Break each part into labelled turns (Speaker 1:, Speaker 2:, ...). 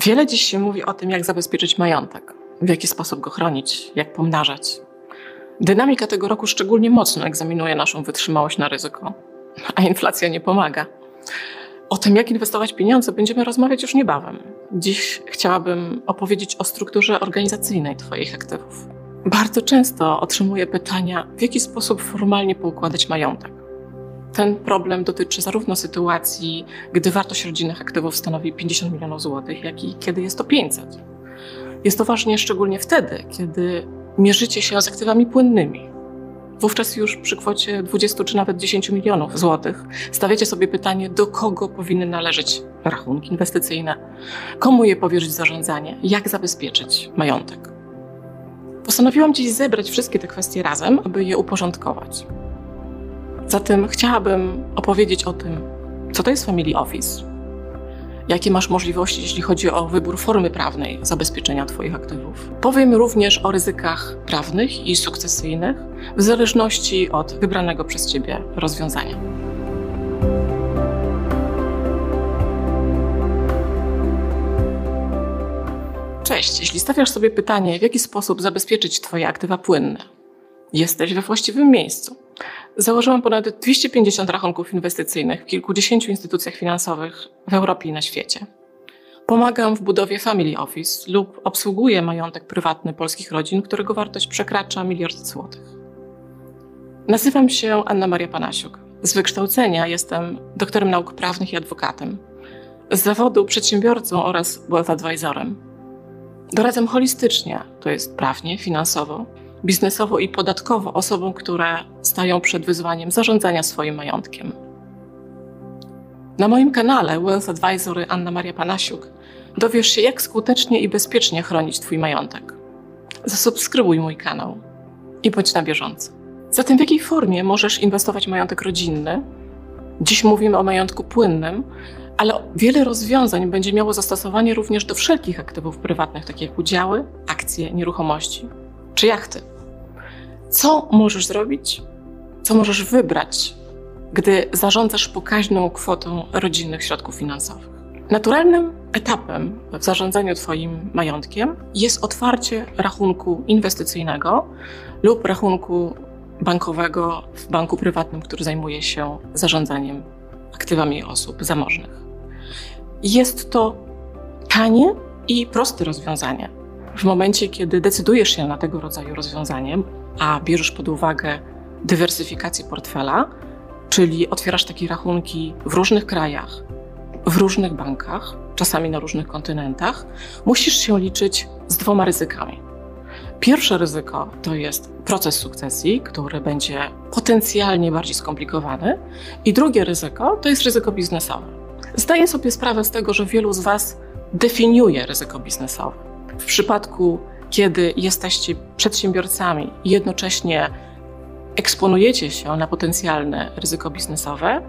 Speaker 1: Wiele dziś się mówi o tym, jak zabezpieczyć majątek, w jaki sposób go chronić, jak pomnażać. Dynamika tego roku szczególnie mocno egzaminuje naszą wytrzymałość na ryzyko, a inflacja nie pomaga. O tym, jak inwestować pieniądze, będziemy rozmawiać już niebawem. Dziś chciałabym opowiedzieć o strukturze organizacyjnej Twoich aktywów. Bardzo często otrzymuję pytania, w jaki sposób formalnie poukładać majątek. Ten problem dotyczy zarówno sytuacji, gdy wartość rodzinnych aktywów stanowi 50 milionów złotych, jak i kiedy jest to 500. Jest to ważne szczególnie wtedy, kiedy mierzycie się z aktywami płynnymi. Wówczas już przy kwocie 20 czy nawet 10 milionów złotych stawiacie sobie pytanie, do kogo powinny należeć rachunki inwestycyjne, komu je powierzyć zarządzanie, jak zabezpieczyć majątek. Postanowiłam dziś zebrać wszystkie te kwestie razem, aby je uporządkować. Zatem chciałabym opowiedzieć o tym, co to jest Family Office, jakie masz możliwości, jeśli chodzi o wybór formy prawnej zabezpieczenia Twoich aktywów. Powiem również o ryzykach prawnych i sukcesyjnych w zależności od wybranego przez Ciebie rozwiązania. Cześć, jeśli stawiasz sobie pytanie, w jaki sposób zabezpieczyć Twoje aktywa płynne, jesteś we właściwym miejscu. Założyłam ponad 250 rachunków inwestycyjnych w kilkudziesięciu instytucjach finansowych w Europie i na świecie. Pomagam w budowie Family Office lub obsługuję majątek prywatny polskich rodzin, którego wartość przekracza miliard złotych. Nazywam się Anna Maria Panasiuk. Z wykształcenia jestem doktorem nauk prawnych i adwokatem. Z zawodu przedsiębiorcą oraz wealth advisorem. Doradzam holistycznie, to jest prawnie, finansowo, biznesowo i podatkowo osobom, które stają przed wyzwaniem zarządzania swoim majątkiem. Na moim kanale Wealth Advisory Anna Maria Panasiuk dowiesz się, jak skutecznie i bezpiecznie chronić Twój majątek. Zasubskrybuj mój kanał i bądź na bieżąco. Zatem w jakiej formie możesz inwestować majątek rodzinny? Dziś mówimy o majątku płynnym, ale wiele rozwiązań będzie miało zastosowanie również do wszelkich aktywów prywatnych, takich jak udziały, akcje, nieruchomości czy jachty. Co możesz zrobić? Co możesz wybrać, gdy zarządzasz pokaźną kwotą rodzinnych środków finansowych? Naturalnym etapem w zarządzaniu Twoim majątkiem jest otwarcie rachunku inwestycyjnego lub rachunku bankowego w banku prywatnym, który zajmuje się zarządzaniem aktywami osób zamożnych. Jest to tanie i proste rozwiązanie. W momencie, kiedy decydujesz się na tego rodzaju rozwiązanie, a bierzesz pod uwagę dywersyfikację portfela, czyli otwierasz takie rachunki w różnych krajach, w różnych bankach, czasami na różnych kontynentach, musisz się liczyć z dwoma ryzykami. Pierwsze ryzyko to jest proces sukcesji, który będzie potencjalnie bardziej skomplikowany, i drugie ryzyko to jest ryzyko biznesowe. Zdaję sobie sprawę z tego, że wielu z Was definiuje ryzyko biznesowe. W przypadku, kiedy jesteście przedsiębiorcami i jednocześnie eksponujecie się na potencjalne ryzyko biznesowe,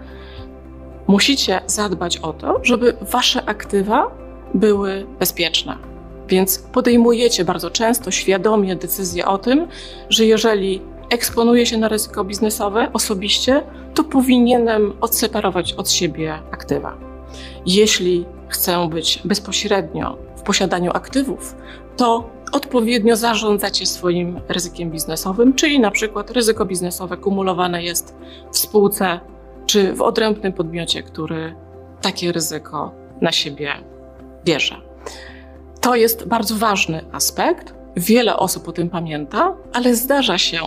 Speaker 1: musicie zadbać o to, żeby wasze aktywa były bezpieczne. Więc podejmujecie bardzo często świadomie decyzję o tym, że jeżeli eksponuję się na ryzyko biznesowe osobiście, to powinienem odseparować od siebie aktywa. Jeśli chcę być bezpośrednio w posiadaniu aktywów, to odpowiednio zarządzacie swoim ryzykiem biznesowym, czyli na przykład ryzyko biznesowe kumulowane jest w spółce czy w odrębnym podmiocie, który takie ryzyko na siebie bierze. To jest bardzo ważny aspekt. Wiele osób o tym pamięta, ale zdarza się,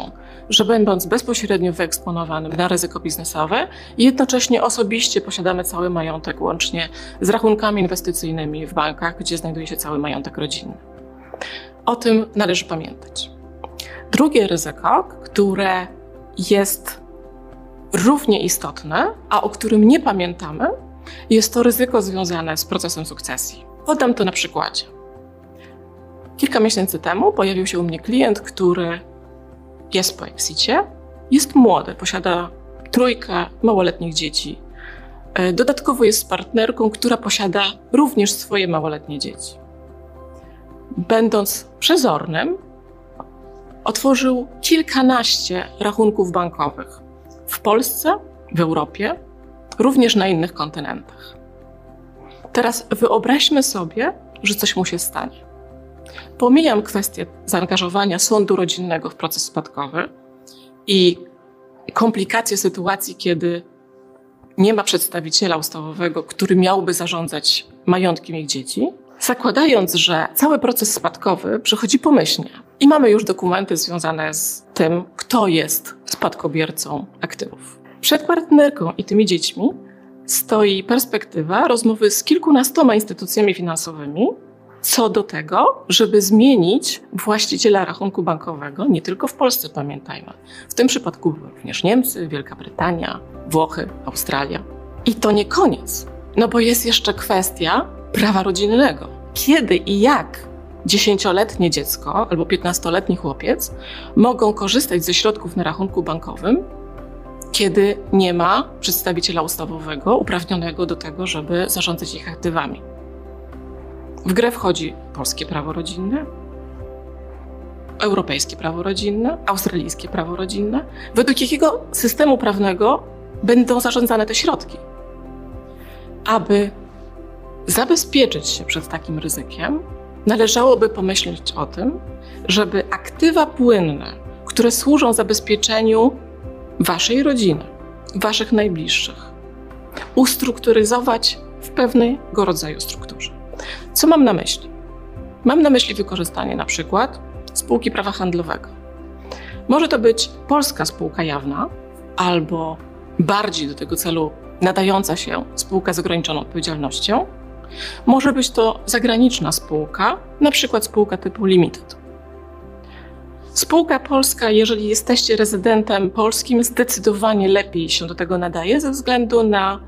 Speaker 1: że będąc bezpośrednio wyeksponowanym na ryzyko biznesowe, jednocześnie osobiście posiadamy cały majątek, łącznie z rachunkami inwestycyjnymi w bankach, gdzie znajduje się cały majątek rodzinny. O tym należy pamiętać. Drugie ryzyko, które jest równie istotne, a o którym nie pamiętamy, jest to ryzyko związane z procesem sukcesji. Podam to na przykładzie. Kilka miesięcy temu pojawił się u mnie klient, który jest po exicie, jest młody, posiada trójkę małoletnich dzieci. E, dodatkowo jest partnerką, która posiada również swoje małoletnie dzieci będąc przezornym, otworzył kilkanaście rachunków bankowych w Polsce, w Europie, również na innych kontynentach. Teraz wyobraźmy sobie, że coś mu się stanie. Pomijam kwestię zaangażowania sądu rodzinnego w proces spadkowy i komplikacje sytuacji, kiedy nie ma przedstawiciela ustawowego, który miałby zarządzać majątkiem ich dzieci, zakładając, że cały proces spadkowy przechodzi pomyślnie. I mamy już dokumenty związane z tym, kto jest spadkobiercą aktywów. Przed partnerką i tymi dziećmi stoi perspektywa rozmowy z kilkunastoma instytucjami finansowymi co do tego, żeby zmienić właściciela rachunku bankowego, nie tylko w Polsce, pamiętajmy. W tym przypadku również Niemcy, Wielka Brytania, Włochy, Australia. I to nie koniec, no bo jest jeszcze kwestia prawa rodzinnego. Kiedy i jak dziesięcioletnie dziecko albo piętnastoletni chłopiec mogą korzystać ze środków na rachunku bankowym, kiedy nie ma przedstawiciela ustawowego uprawnionego do tego, żeby zarządzać ich aktywami. W grę wchodzi polskie prawo rodzinne, europejskie prawo rodzinne, australijskie prawo rodzinne, według jakiego systemu prawnego będą zarządzane te środki. Aby zabezpieczyć się przed takim ryzykiem, należałoby pomyśleć o tym, żeby aktywa płynne, które służą zabezpieczeniu waszej rodziny, waszych najbliższych, ustrukturyzować w pewnego rodzaju strukturze. Co mam na myśli? Mam na myśli wykorzystanie na przykład spółki prawa handlowego. Może to być polska spółka jawna albo bardziej do tego celu nadająca się spółka z ograniczoną odpowiedzialnością. Może być to zagraniczna spółka, na przykład spółka typu Limited. Spółka polska, jeżeli jesteście rezydentem polskim, zdecydowanie lepiej się do tego nadaje ze względu na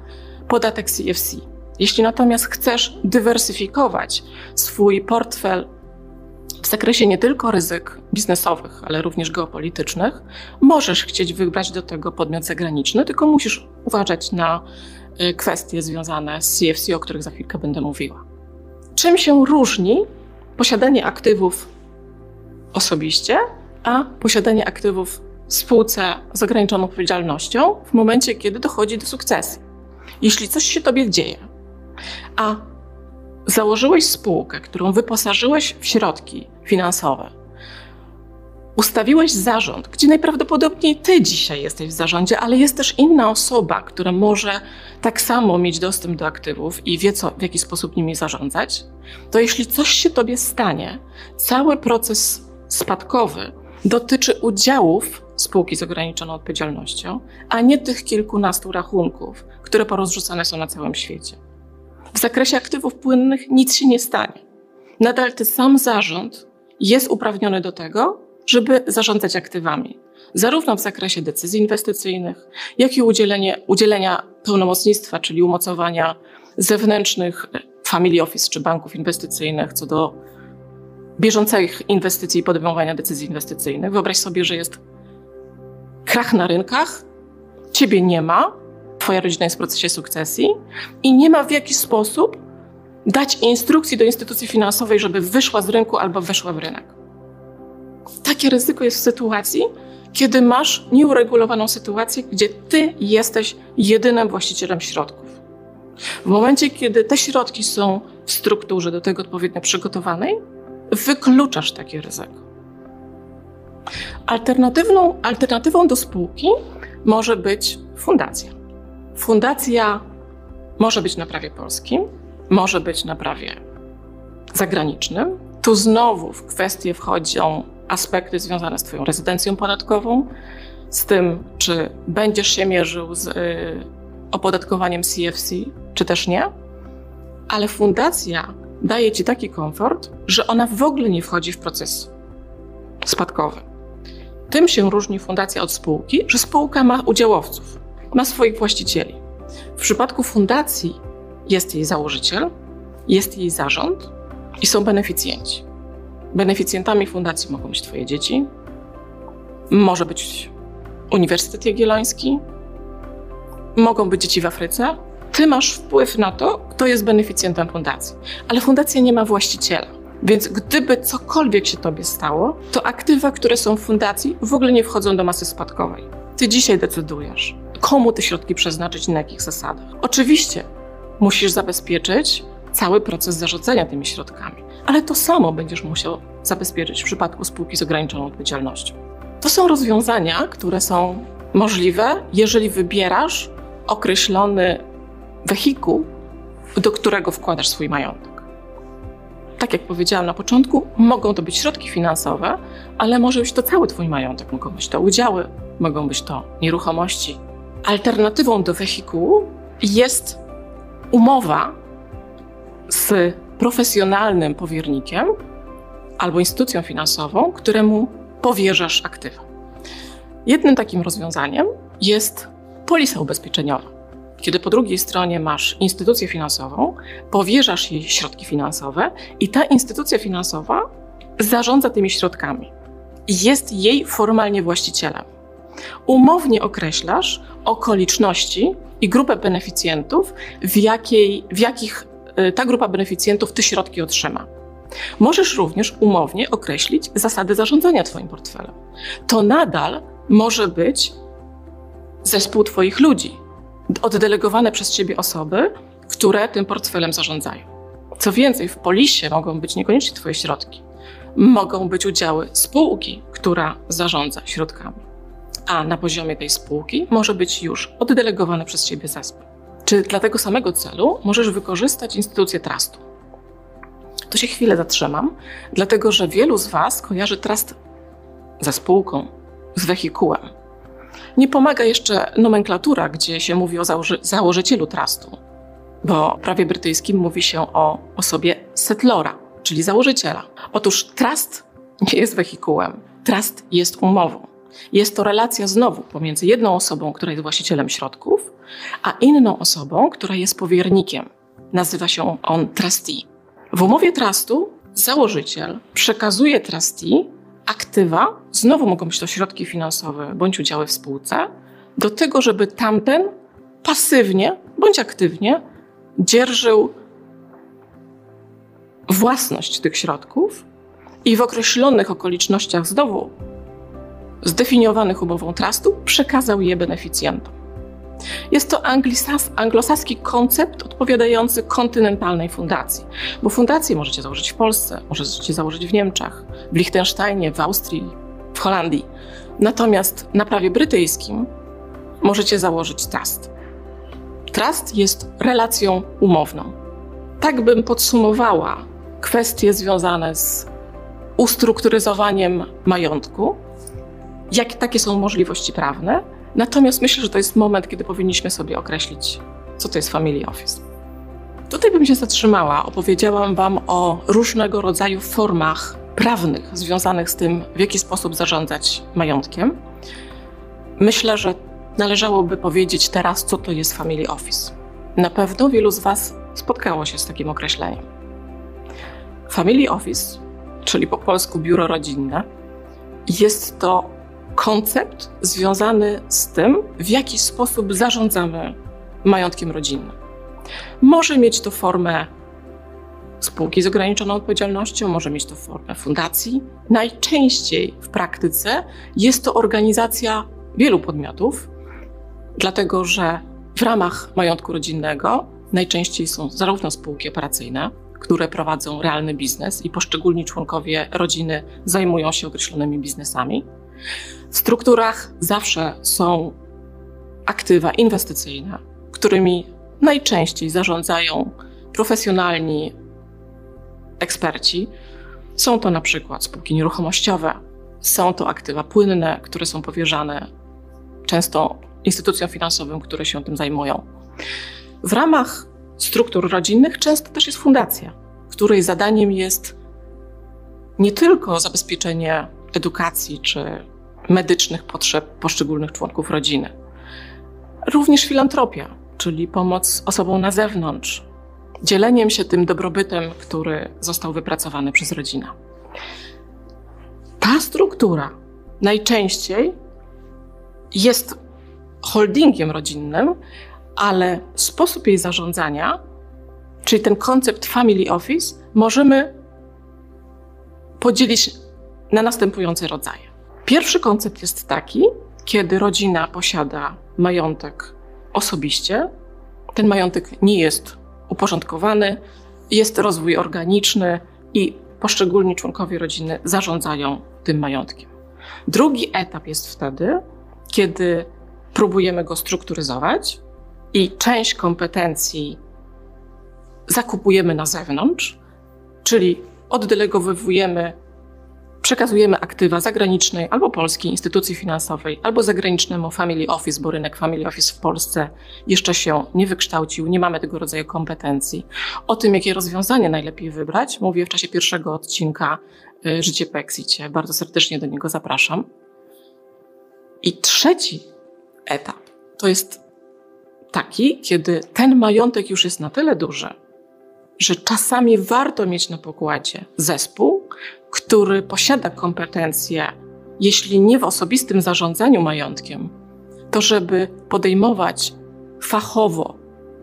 Speaker 1: podatek CFC. Jeśli natomiast chcesz dywersyfikować swój portfel w zakresie nie tylko ryzyk biznesowych, ale również geopolitycznych, możesz chcieć wybrać do tego podmiot zagraniczny, tylko musisz uważać na kwestie związane z CFC, o których za chwilkę będę mówiła. Czym się różni posiadanie aktywów osobiście, a posiadanie aktywów w spółce z ograniczoną odpowiedzialnością w momencie, kiedy dochodzi do sukcesji? Jeśli coś się tobie dzieje, a założyłeś spółkę, którą wyposażyłeś w środki finansowe, ustawiłeś zarząd, gdzie najprawdopodobniej ty dzisiaj jesteś w zarządzie, ale jest też inna osoba, która może tak samo mieć dostęp do aktywów i wie, co, w jaki sposób nimi zarządzać, to jeśli coś się tobie stanie, cały proces spadkowy dotyczy udziałów spółki z ograniczoną odpowiedzialnością, a nie tych kilkunastu rachunków, które porozrzucane są na całym świecie. W zakresie aktywów płynnych nic się nie stanie. Nadal ten sam zarząd jest uprawniony do tego, żeby zarządzać aktywami, zarówno w zakresie decyzji inwestycyjnych, jak i udzielenie, udzielenia pełnomocnictwa, czyli umocowania zewnętrznych family office czy banków inwestycyjnych co do bieżących inwestycji i podejmowania decyzji inwestycyjnych. Wyobraź sobie, że jest krach na rynkach, ciebie nie ma, Twoja rodzina jest w procesie sukcesji i nie ma w jakiś sposób dać instrukcji do instytucji finansowej, żeby wyszła z rynku albo weszła w rynek. Takie ryzyko jest w sytuacji, kiedy masz nieuregulowaną sytuację, gdzie ty jesteś jedynym właścicielem środków. W momencie, kiedy te środki są w strukturze do tego odpowiednio przygotowanej, wykluczasz takie ryzyko. Alternatywną, alternatywą do spółki może być fundacja. Fundacja może być na prawie polskim, może być na prawie zagranicznym. Tu znowu w kwestię wchodzą aspekty związane z Twoją rezydencją podatkową, z tym, czy będziesz się mierzył z y, opodatkowaniem CFC, czy też nie. Ale fundacja daje Ci taki komfort, że ona w ogóle nie wchodzi w proces spadkowy. Tym się różni fundacja od spółki, że spółka ma udziałowców ma swoich właścicieli. W przypadku fundacji jest jej założyciel, jest jej zarząd i są beneficjenci. Beneficjentami fundacji mogą być Twoje dzieci, może być Uniwersytet Jagielloński, mogą być dzieci w Afryce. Ty masz wpływ na to, kto jest beneficjentem fundacji, ale fundacja nie ma właściciela. Więc gdyby cokolwiek się tobie stało, to aktywa, które są w fundacji, w ogóle nie wchodzą do masy spadkowej. Ty dzisiaj decydujesz, komu te środki przeznaczyć i na jakich zasadach. Oczywiście musisz zabezpieczyć cały proces zarządzania tymi środkami. Ale to samo będziesz musiał zabezpieczyć w przypadku spółki z ograniczoną odpowiedzialnością. To są rozwiązania, które są możliwe, jeżeli wybierasz określony wehikuł, do którego wkładasz swój majątek. Tak jak powiedziałam na początku, mogą to być środki finansowe, ale może być to cały Twój majątek, mogą być to udziały, mogą być to nieruchomości. Alternatywą do wehikułu jest umowa z profesjonalnym powiernikiem albo instytucją finansową, któremu powierzasz aktywa. Jednym takim rozwiązaniem jest polisa ubezpieczeniowa. Kiedy po drugiej stronie masz instytucję finansową, powierzasz jej środki finansowe i ta instytucja finansowa zarządza tymi środkami. Jest jej formalnie właścicielem. Umownie określasz okoliczności i grupę beneficjentów, w, jakiej, w jakich ta grupa beneficjentów te środki otrzyma. Możesz również umownie określić zasady zarządzania Twoim portfelem. To nadal może być zespół Twoich ludzi, oddelegowane przez Ciebie osoby, które tym portfelem zarządzają. Co więcej, w polisie mogą być niekoniecznie Twoje środki. Mogą być udziały spółki, która zarządza środkami. A na poziomie tej spółki może być już oddelegowany przez Ciebie zespół. Czy dla tego samego celu możesz wykorzystać instytucję trustu? To się chwilę zatrzymam, dlatego że wielu z Was kojarzy trust ze spółką, z wehikułem. Nie pomaga jeszcze nomenklatura, gdzie się mówi o założy założycielu trustu, bo w prawie brytyjskim mówi się o osobie settlora, czyli założyciela. Otóż trust nie jest wehikułem, trust jest umową. Jest to relacja znowu pomiędzy jedną osobą, która jest właścicielem środków, a inną osobą, która jest powiernikiem. Nazywa się on trustee. W umowie trustu założyciel przekazuje trustee aktywa, znowu mogą być to środki finansowe bądź udziały w spółce, do tego, żeby tamten pasywnie bądź aktywnie dzierżył własność tych środków i w określonych okolicznościach znowu zdefiniowanych umową trustu przekazał je beneficjentom. Jest to anglosaski koncept odpowiadający kontynentalnej fundacji, bo fundację możecie założyć w Polsce, możecie założyć w Niemczech, w Liechtensteinie, w Austrii, w Holandii. Natomiast na prawie brytyjskim możecie założyć trust. Trust jest relacją umowną. Tak bym podsumowała kwestie związane z ustrukturyzowaniem majątku, jakie takie są możliwości prawne Natomiast myślę, że to jest moment, kiedy powinniśmy sobie określić, co to jest Family Office. Tutaj bym się zatrzymała. Opowiedziałam Wam o różnego rodzaju formach prawnych związanych z tym, w jaki sposób zarządzać majątkiem. Myślę, że należałoby powiedzieć teraz, co to jest Family Office. Na pewno wielu z Was spotkało się z takim określeniem. Family Office, czyli po polsku biuro rodzinne, jest to koncept związany z tym, w jaki sposób zarządzamy majątkiem rodzinnym. Może mieć to formę spółki z ograniczoną odpowiedzialnością, może mieć to formę fundacji. Najczęściej w praktyce jest to organizacja wielu podmiotów, dlatego że w ramach majątku rodzinnego najczęściej są zarówno spółki operacyjne, które prowadzą realny biznes i poszczególni członkowie rodziny zajmują się określonymi biznesami, w strukturach zawsze są aktywa inwestycyjne, którymi najczęściej zarządzają profesjonalni eksperci. Są to na przykład spółki nieruchomościowe, są to aktywa płynne, które są powierzane często instytucjom finansowym, które się tym zajmują. W ramach struktur rodzinnych często też jest fundacja, której zadaniem jest nie tylko zabezpieczenie edukacji czy medycznych potrzeb poszczególnych członków rodziny. Również filantropia, czyli pomoc osobom na zewnątrz, dzieleniem się tym dobrobytem, który został wypracowany przez rodzinę. Ta struktura najczęściej jest holdingiem rodzinnym, ale sposób jej zarządzania, czyli ten koncept family office, możemy podzielić na następujące rodzaje. Pierwszy koncept jest taki, kiedy rodzina posiada majątek osobiście, ten majątek nie jest uporządkowany, jest rozwój organiczny i poszczególni członkowie rodziny zarządzają tym majątkiem. Drugi etap jest wtedy, kiedy próbujemy go strukturyzować i część kompetencji zakupujemy na zewnątrz, czyli oddelegowujemy, przekazujemy aktywa zagranicznej albo polskiej instytucji finansowej, albo zagranicznemu family office, bo rynek family office w Polsce jeszcze się nie wykształcił, nie mamy tego rodzaju kompetencji. O tym, jakie rozwiązanie najlepiej wybrać, mówię w czasie pierwszego odcinka y, Życie po Exicie. Bardzo serdecznie do niego zapraszam. I trzeci etap to jest taki, kiedy ten majątek już jest na tyle duży, że czasami warto mieć na pokładzie zespół, który posiada kompetencje, jeśli nie w osobistym zarządzaniu majątkiem, to żeby podejmować fachowo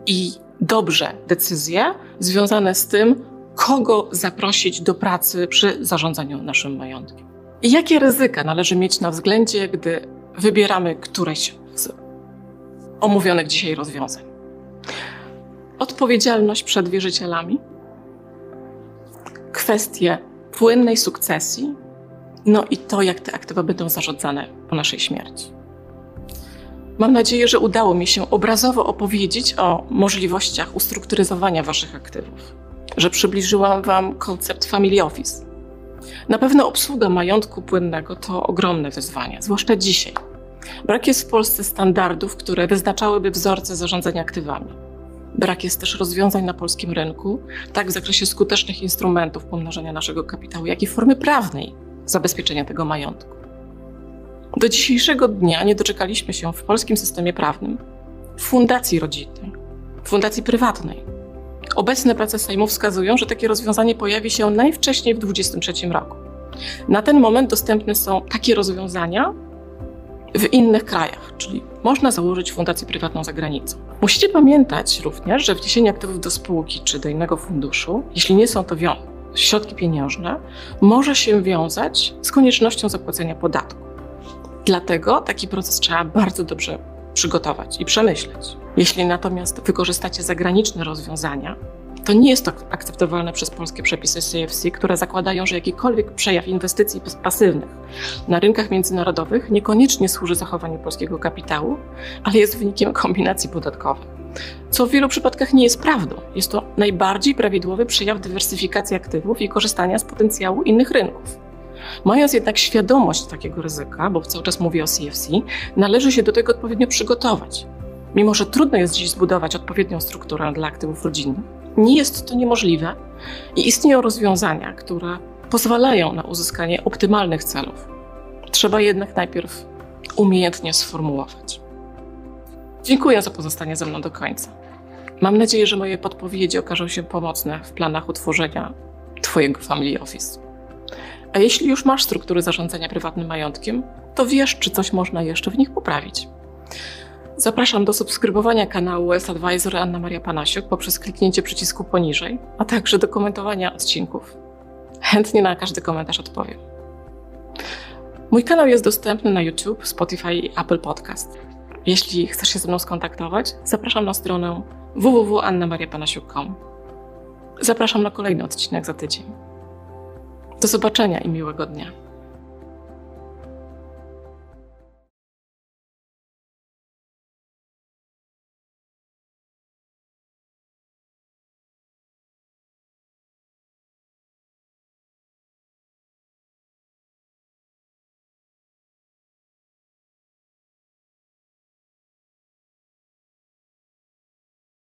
Speaker 1: i dobrze decyzje związane z tym, kogo zaprosić do pracy przy zarządzaniu naszym majątkiem. I jakie ryzyka należy mieć na względzie, gdy wybieramy któreś z omówionych dzisiaj rozwiązań? Odpowiedzialność przed wierzycielami, kwestie płynnej sukcesji, no i to, jak te aktywa będą zarządzane po naszej śmierci. Mam nadzieję, że udało mi się obrazowo opowiedzieć o możliwościach ustrukturyzowania Waszych aktywów, że przybliżyłam Wam koncept Family Office. Na pewno obsługa majątku płynnego to ogromne wyzwanie, zwłaszcza dzisiaj. Brak jest w Polsce standardów, które wyznaczałyby wzorce zarządzania aktywami. Brak jest też rozwiązań na polskim rynku, tak w zakresie skutecznych instrumentów pomnażania naszego kapitału, jak i formy prawnej zabezpieczenia tego majątku. Do dzisiejszego dnia nie doczekaliśmy się w polskim systemie prawnym fundacji rodzinnej, fundacji prywatnej. Obecne prace Sejmu wskazują, że takie rozwiązanie pojawi się najwcześniej w 2023 roku. Na ten moment dostępne są takie rozwiązania w innych krajach, czyli można założyć fundację prywatną za granicą. Musicie pamiętać również, że wniesienie aktywów do spółki czy do innego funduszu, jeśli nie są to środki pieniężne, może się wiązać z koniecznością zapłacenia podatku. Dlatego taki proces trzeba bardzo dobrze przygotować i przemyśleć. Jeśli natomiast wykorzystacie zagraniczne rozwiązania, to nie jest to akceptowalne przez polskie przepisy CFC, które zakładają, że jakikolwiek przejaw inwestycji pasywnych na rynkach międzynarodowych niekoniecznie służy zachowaniu polskiego kapitału, ale jest wynikiem kombinacji podatkowej. Co w wielu przypadkach nie jest prawdą. Jest to najbardziej prawidłowy przejaw dywersyfikacji aktywów i korzystania z potencjału innych rynków. Mając jednak świadomość takiego ryzyka, bo cały czas mówię o CFC, należy się do tego odpowiednio przygotować. Mimo, że trudno jest dziś zbudować odpowiednią strukturę dla aktywów rodzinnych, nie jest to niemożliwe i istnieją rozwiązania, które pozwalają na uzyskanie optymalnych celów. Trzeba jednak najpierw umiejętnie sformułować. Dziękuję za pozostanie ze mną do końca. Mam nadzieję, że moje podpowiedzi okażą się pomocne w planach utworzenia Twojego Family Office. A jeśli już masz struktury zarządzania prywatnym majątkiem, to wiesz, czy coś można jeszcze w nich poprawić. Zapraszam do subskrybowania kanału S-Advisor Anna Maria Panasiuk poprzez kliknięcie przycisku poniżej, a także do komentowania odcinków. Chętnie na każdy komentarz odpowiem. Mój kanał jest dostępny na YouTube, Spotify i Apple Podcast. Jeśli chcesz się ze mną skontaktować, zapraszam na stronę www.annamariapanasiuk.com. Zapraszam na kolejny odcinek za tydzień. Do zobaczenia i miłego dnia.